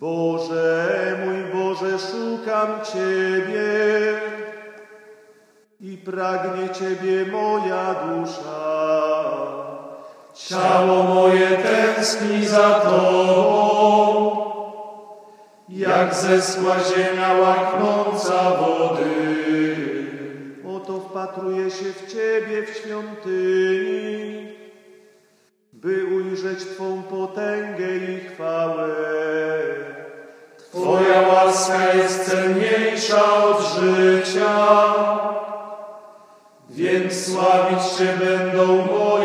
Boże, mój Boże, szukam Ciebie i pragnie Ciebie moja dusza. Ciało moje tęskni za Tobą, jak zeschła ziemia łaknąca wody. Oto wpatruję się w Ciebie w świątyni, by ujrzeć Twą potęgę i chwałę. Łaska jest cenniejsza od życia, więc sławić Cię będą moje